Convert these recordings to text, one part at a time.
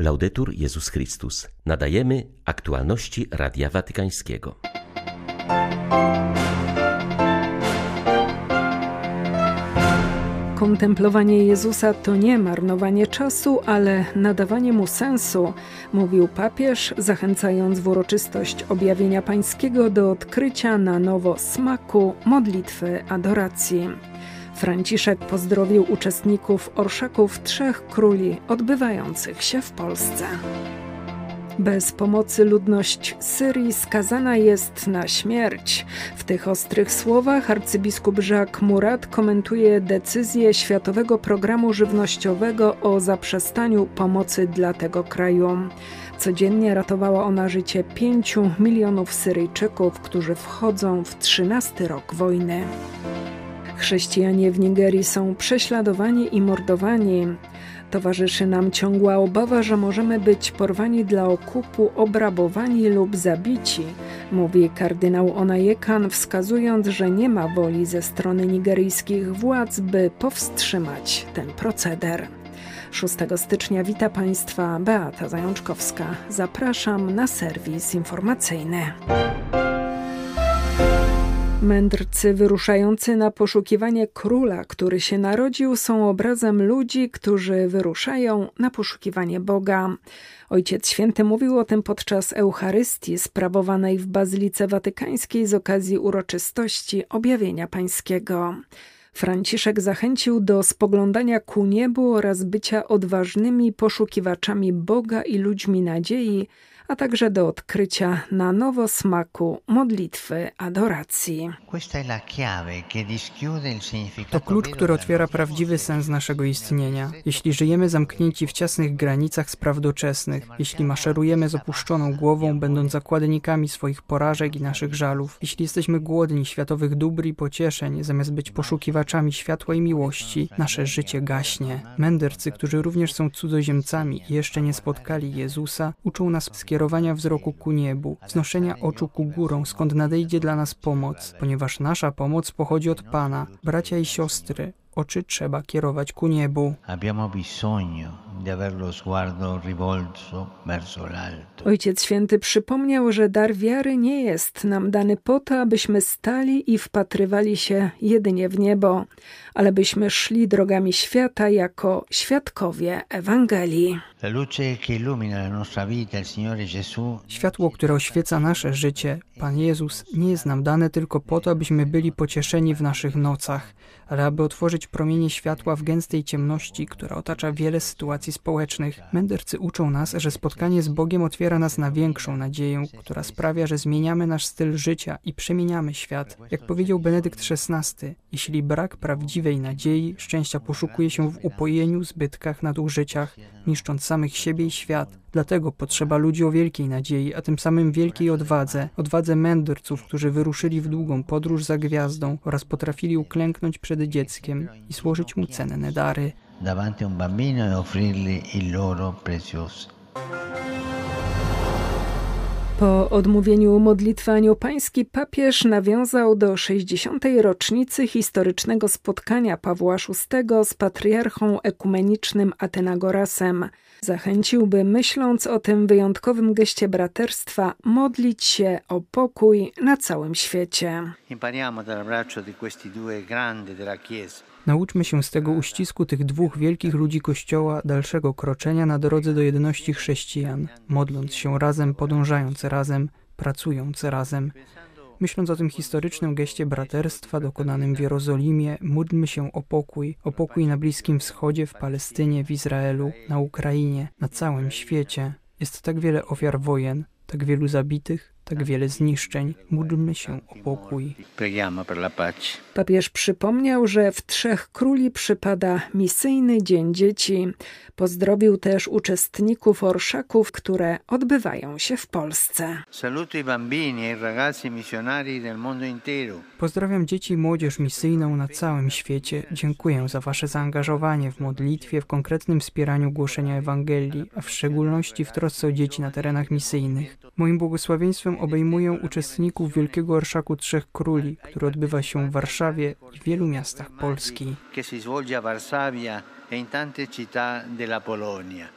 Laudetur Jezus Chrystus. Nadajemy aktualności Radia Watykańskiego. Kontemplowanie Jezusa to nie marnowanie czasu, ale nadawanie mu sensu, mówił papież, zachęcając w uroczystość objawienia pańskiego do odkrycia na nowo smaku, modlitwy, adoracji. Franciszek pozdrowił uczestników orszaków Trzech Króli odbywających się w Polsce. Bez pomocy ludność Syrii skazana jest na śmierć. W tych ostrych słowach arcybiskup Jacques Murat komentuje decyzję Światowego Programu Żywnościowego o zaprzestaniu pomocy dla tego kraju. Codziennie ratowała ona życie pięciu milionów Syryjczyków, którzy wchodzą w trzynasty rok wojny. Chrześcijanie w Nigerii są prześladowani i mordowani. Towarzyszy nam ciągła obawa, że możemy być porwani dla okupu, obrabowani lub zabici, mówi kardynał Onajekan, wskazując, że nie ma woli ze strony nigeryjskich władz, by powstrzymać ten proceder. 6 stycznia wita Państwa Beata Zajączkowska. Zapraszam na serwis informacyjny. Mędrcy wyruszający na poszukiwanie króla, który się narodził, są obrazem ludzi, którzy wyruszają na poszukiwanie Boga. Ojciec Święty mówił o tym podczas Eucharystii sprawowanej w Bazylice Watykańskiej z okazji uroczystości Objawienia Pańskiego. Franciszek zachęcił do spoglądania ku niebu oraz bycia odważnymi poszukiwaczami Boga i ludźmi nadziei, a także do odkrycia na nowo smaku modlitwy adoracji. To klucz, który otwiera prawdziwy sens naszego istnienia. Jeśli żyjemy zamknięci w ciasnych granicach spraw doczesnych, jeśli maszerujemy z opuszczoną głową, będąc zakładnikami swoich porażek i naszych żalów, jeśli jesteśmy głodni światowych dóbr i pocieszeń, zamiast być poszukiwaczami światła i miłości, nasze życie gaśnie. Mędrcy, którzy również są cudzoziemcami i jeszcze nie spotkali Jezusa, uczą nas skierowania wzroku ku niebu, wznoszenia oczu ku górą, skąd nadejdzie dla nas pomoc, ponieważ nasza pomoc pochodzi od Pana. Bracia i siostry, oczy trzeba kierować ku niebu. Ojciec Święty przypomniał, że dar wiary nie jest nam dany po to, abyśmy stali i wpatrywali się jedynie w niebo, ale byśmy szli drogami świata jako świadkowie Ewangelii. Światło, które oświeca nasze życie, Pan Jezus, nie jest nam dane tylko po to, abyśmy byli pocieszeni w naszych nocach, ale aby otworzyć promienie światła w gęstej ciemności, która otacza wiele sytuacji społecznych. Mędrcy uczą nas, że spotkanie z Bogiem otwiera nas na większą nadzieję, która sprawia, że zmieniamy nasz styl życia i przemieniamy świat. Jak powiedział Benedykt XVI, jeśli brak prawdziwej nadziei, szczęścia poszukuje się w upojeniu, zbytkach, nadużyciach, niszcząc samych siebie i świat. Dlatego potrzeba ludzi o wielkiej nadziei, a tym samym wielkiej odwadze, odwadze mędrców, którzy wyruszyli w długą podróż za gwiazdą oraz potrafili uklęknąć przed dzieckiem i złożyć mu cenne dary. Davanti un bambino e offrirgli il loro prezioso. Po odmówieniu modlitwy aniołpańskiej papież nawiązał do 60. rocznicy historycznego spotkania Pawła VI z patriarchą ekumenicznym Atenagorasem. Zachęcił, by myśląc o tym wyjątkowym geście braterstwa, modlić się o pokój na całym świecie. Impariamo dal braccio di questi due grandi della Chiesa Nauczmy się z tego uścisku tych dwóch wielkich ludzi Kościoła dalszego kroczenia na drodze do jedności chrześcijan, modląc się razem, podążając razem, pracując razem. Myśląc o tym historycznym geście braterstwa dokonanym w Jerozolimie, módlmy się o pokój, o pokój na Bliskim Wschodzie, w Palestynie, w Izraelu, na Ukrainie, na całym świecie. Jest tak wiele ofiar wojen, tak wielu zabitych, tak wiele zniszczeń. Módlmy się o pokój. Papież przypomniał, że w Trzech Króli przypada misyjny Dzień Dzieci. Pozdrowił też uczestników orszaków, które odbywają się w Polsce. E Pozdrawiam dzieci i młodzież misyjną na całym świecie. Dziękuję za Wasze zaangażowanie w modlitwie, w konkretnym wspieraniu głoszenia Ewangelii, a w szczególności w trosce o dzieci na terenach misyjnych. Moim błogosławieństwem obejmują uczestników Wielkiego Orszaku Trzech Króli, który odbywa się w Warszawie i w wielu miastach Polski. E in tante città della Polonia.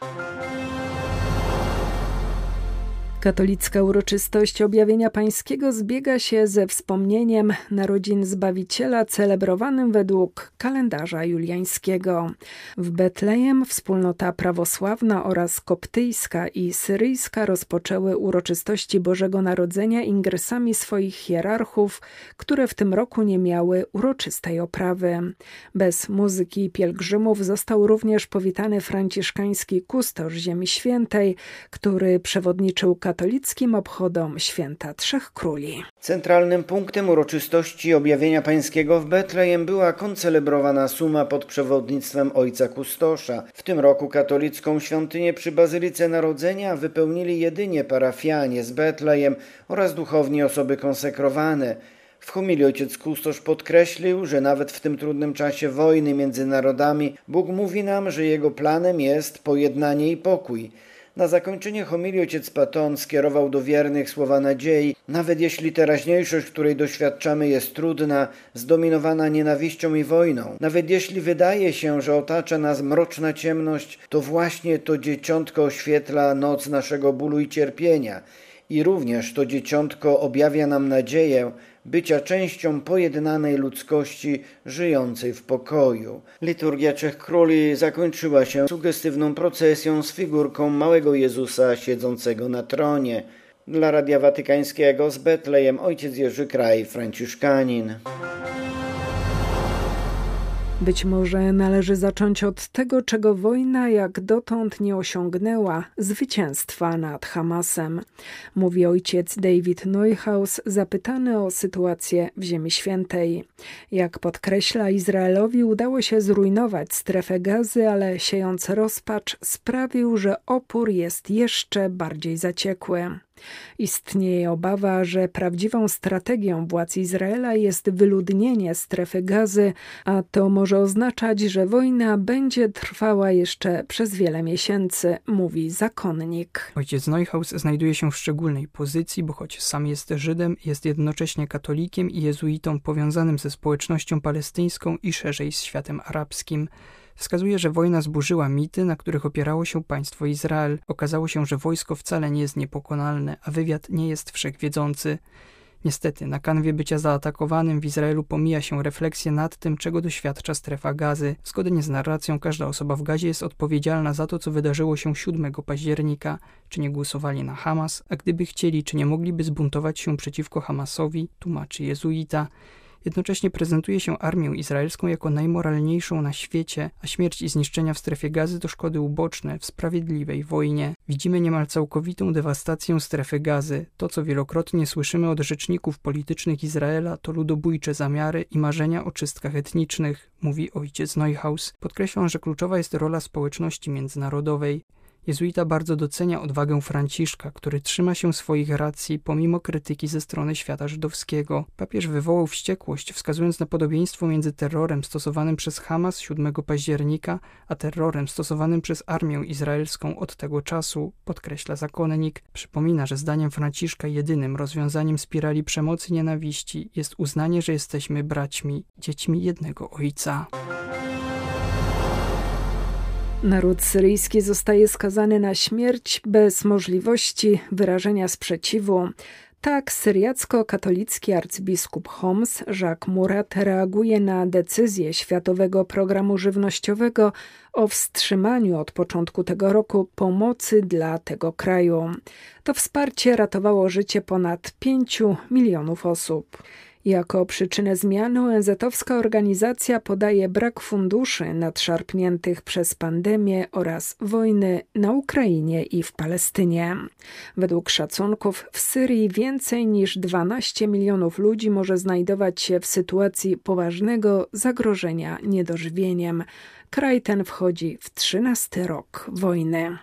Katolicka uroczystość objawienia pańskiego zbiega się ze wspomnieniem narodzin Zbawiciela celebrowanym według kalendarza juliańskiego. W Betlejem wspólnota prawosławna oraz koptyjska i syryjska rozpoczęły uroczystości Bożego Narodzenia ingresami swoich hierarchów, które w tym roku nie miały uroczystej oprawy. Bez muzyki pielgrzymów został również powitany franciszkański kustosz Ziemi Świętej, który przewodniczył katolickim obchodom święta Trzech Króli. Centralnym punktem uroczystości objawienia pańskiego w Betlejem była koncelebrowana suma pod przewodnictwem ojca Kustosza. W tym roku katolicką świątynię przy Bazylice Narodzenia wypełnili jedynie parafianie z Betlejem oraz duchowni osoby konsekrowane. W homilii ojciec Kustosz podkreślił, że nawet w tym trudnym czasie wojny między narodami Bóg mówi nam, że jego planem jest pojednanie i pokój. Na zakończenie homilii ojciec Paton skierował do wiernych słowa nadziei, nawet jeśli teraźniejszość, której doświadczamy, jest trudna, zdominowana nienawiścią i wojną, nawet jeśli wydaje się, że otacza nas mroczna ciemność, to właśnie to dzieciątko oświetla noc naszego bólu i cierpienia. I również to dzieciątko objawia nam nadzieję, bycia częścią pojednanej ludzkości żyjącej w pokoju. Liturgia Trzech Króli zakończyła się sugestywną procesją z figurką małego Jezusa siedzącego na tronie. Dla Radia Watykańskiego z Betlejem ojciec Jerzy Kraj, franciszkanin. Być może należy zacząć od tego, czego wojna jak dotąd nie osiągnęła zwycięstwa nad Hamasem, mówi ojciec David Neuhaus, zapytany o sytuację w Ziemi Świętej. Jak podkreśla, Izraelowi udało się zrujnować strefę gazy, ale siejąc rozpacz sprawił, że opór jest jeszcze bardziej zaciekły. Istnieje obawa, że prawdziwą strategią władz Izraela jest wyludnienie strefy gazy, a to może oznaczać, że wojna będzie trwała jeszcze przez wiele miesięcy, mówi zakonnik. Ojciec Neuhaus znajduje się w szczególnej pozycji, bo choć sam jest Żydem, jest jednocześnie katolikiem i jezuitą powiązanym ze społecznością palestyńską i szerzej z światem arabskim wskazuje, że wojna zburzyła mity, na których opierało się państwo Izrael. Okazało się, że wojsko wcale nie jest niepokonalne, a wywiad nie jest wszechwiedzący. Niestety, na kanwie bycia zaatakowanym w Izraelu pomija się refleksję nad tym, czego doświadcza strefa gazy. Zgodnie z narracją, każda osoba w gazie jest odpowiedzialna za to, co wydarzyło się 7 października. Czy nie głosowali na Hamas, a gdyby chcieli, czy nie mogliby zbuntować się przeciwko Hamasowi, tłumaczy jezuita. Jednocześnie prezentuje się armię izraelską jako najmoralniejszą na świecie, a śmierć i zniszczenia w strefie gazy to szkody uboczne w sprawiedliwej wojnie. Widzimy niemal całkowitą dewastację strefy gazy. To, co wielokrotnie słyszymy od rzeczników politycznych Izraela, to ludobójcze zamiary i marzenia o czystkach etnicznych, mówi ojciec Neuhaus. Podkreślam, że kluczowa jest rola społeczności międzynarodowej. Jezuita bardzo docenia odwagę Franciszka, który trzyma się swoich racji pomimo krytyki ze strony świata żydowskiego. Papież wywołał wściekłość, wskazując na podobieństwo między terrorem stosowanym przez Hamas 7 października, a terrorem stosowanym przez armię izraelską od tego czasu, podkreśla zakonnik. Przypomina, że zdaniem Franciszka jedynym rozwiązaniem spirali przemocy i nienawiści jest uznanie, że jesteśmy braćmi, dziećmi jednego ojca. Naród syryjski zostaje skazany na śmierć bez możliwości wyrażenia sprzeciwu. Tak syriacko-katolicki arcybiskup Homs Jacques Murat reaguje na decyzję Światowego Programu Żywnościowego o wstrzymaniu od początku tego roku pomocy dla tego kraju. To wsparcie ratowało życie ponad 5 milionów osób. Jako przyczynę zmiany ONZ-owska organizacja podaje brak funduszy nadszarpniętych przez pandemię oraz wojny na Ukrainie i w Palestynie. Według szacunków w Syrii więcej niż 12 milionów ludzi może znajdować się w sytuacji poważnego zagrożenia niedożywieniem. Kraj ten wchodzi w 13 rok wojny.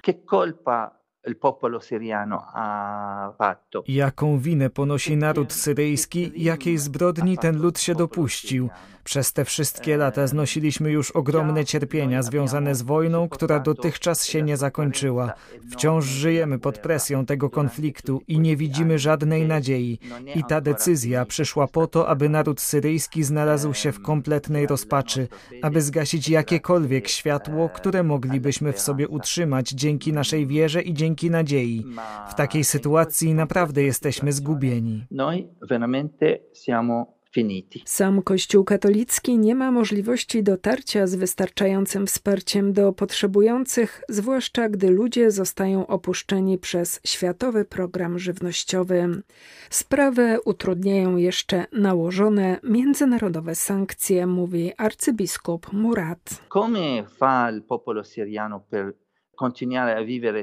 Jaką winę ponosi naród syryjski, jakiej zbrodni ten lud się dopuścił? Przez te wszystkie lata znosiliśmy już ogromne cierpienia związane z wojną, która dotychczas się nie zakończyła. Wciąż żyjemy pod presją tego konfliktu i nie widzimy żadnej nadziei. I ta decyzja przyszła po to, aby naród syryjski znalazł się w kompletnej rozpaczy, aby zgasić jakiekolwiek światło, które moglibyśmy w sobie utrzymać dzięki naszej wierze i dzięki dzięki nadziei. W takiej sytuacji naprawdę jesteśmy zgubieni. Noi veramente siamo finiti. Sam Kościół katolicki nie ma możliwości dotarcia z wystarczającym wsparciem do potrzebujących, zwłaszcza gdy ludzie zostają opuszczeni przez Światowy Program Żywnościowy. Sprawę utrudniają jeszcze nałożone międzynarodowe sankcje, mówi arcybiskup Murat. Come fa il popolo siriano per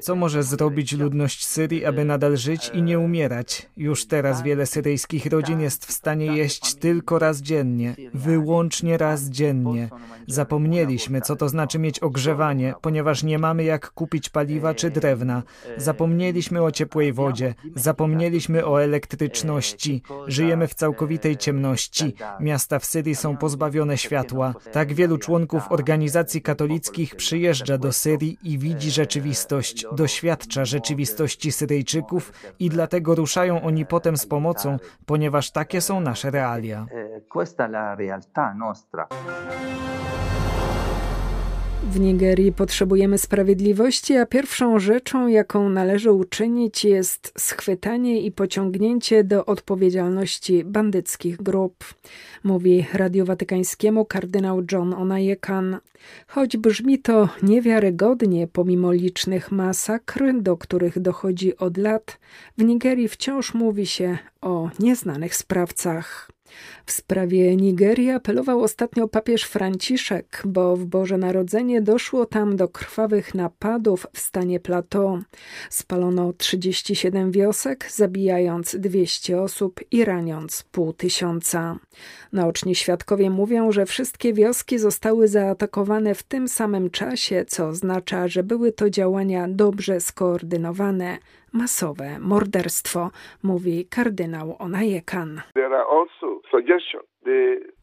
co może zrobić ludność Syrii, aby nadal żyć i nie umierać? Już teraz wiele syryjskich rodzin jest w stanie jeść tylko raz dziennie, wyłącznie raz dziennie. Zapomnieliśmy, co to znaczy mieć ogrzewanie, ponieważ nie mamy jak kupić paliwa czy drewna. Zapomnieliśmy o ciepłej wodzie, zapomnieliśmy o elektryczności. Żyjemy w całkowitej ciemności. Miasta w Syrii są pozbawione światła. Tak wielu członków organizacji katolickich przyjeżdża do Syrii i widzi, widzi rzeczywistość, doświadcza rzeczywistości Syryjczyków i dlatego ruszają oni potem z pomocą, ponieważ takie są nasze realia. W Nigerii potrzebujemy sprawiedliwości, a pierwszą rzeczą, jaką należy uczynić, jest schwytanie i pociągnięcie do odpowiedzialności bandyckich grup, mówi Radiu Watykańskiemu kardynał John Onajekan. Choć brzmi to niewiarygodnie, pomimo licznych masakr, do których dochodzi od lat, w Nigerii wciąż mówi się o nieznanych sprawcach. W sprawie Nigerii apelował ostatnio papież Franciszek, bo w Boże Narodzenie doszło tam do krwawych napadów w stanie plateau. Spalono 37 wiosek, zabijając 200 osób i raniąc pół tysiąca. Naoczni świadkowie mówią, że wszystkie wioski zostały zaatakowane w tym samym czasie, co oznacza, że były to działania dobrze skoordynowane, masowe morderstwo, mówi kardynał Onajekan.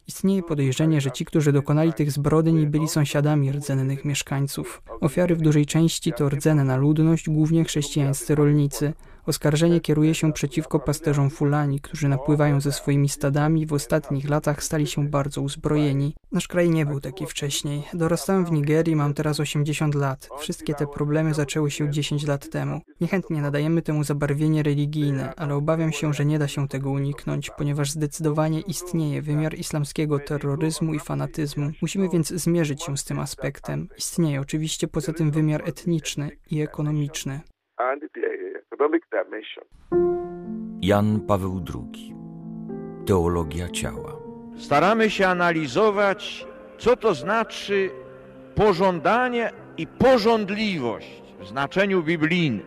Istnieje podejrzenie, że ci, którzy dokonali tych zbrodni, byli sąsiadami rdzennych mieszkańców. Ofiary w dużej części to rdzenna ludność, głównie chrześcijańscy rolnicy. Oskarżenie kieruje się przeciwko pasterzom Fulani, którzy napływają ze swoimi stadami i w ostatnich latach stali się bardzo uzbrojeni. Nasz kraj nie był taki wcześniej. Dorastałem w Nigerii, mam teraz 80 lat. Wszystkie te problemy zaczęły się 10 lat temu. Niechętnie nadajemy temu zabarwienie religijne, ale obawiam się, że nie da się tego uniknąć, ponieważ zdecydowanie istnieje wymiar islamskiego terroryzmu i fanatyzmu. Musimy więc zmierzyć się z tym aspektem. Istnieje oczywiście poza tym wymiar etniczny i ekonomiczny. Jan Paweł II Teologia ciała Staramy się analizować, co to znaczy pożądanie i pożądliwość w znaczeniu biblijnym.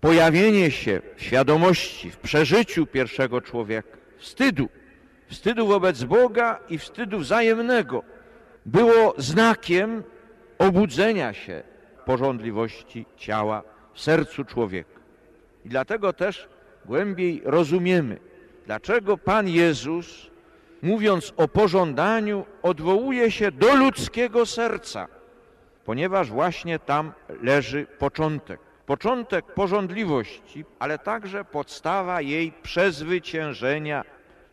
Pojawienie się w świadomości, w przeżyciu pierwszego człowieka, wstydu, wstydu wobec Boga i wstydu wzajemnego było znakiem obudzenia się pożądliwości ciała w sercu człowieka. I dlatego też głębiej rozumiemy, dlaczego Pan Jezus, mówiąc o pożądaniu, odwołuje się do ludzkiego serca, ponieważ właśnie tam leży początek. Początek pożądliwości, ale także podstawa jej przezwyciężenia.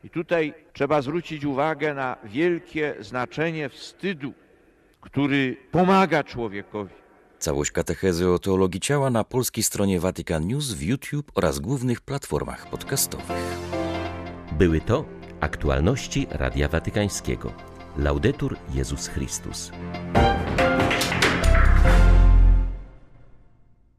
I tutaj trzeba zwrócić uwagę na wielkie znaczenie wstydu, który pomaga człowiekowi Całość katechezy o teologii ciała na polskiej stronie Vatican News w YouTube oraz głównych platformach podcastowych. Były to aktualności Radia Watykańskiego. Laudetur Jezus Chrystus.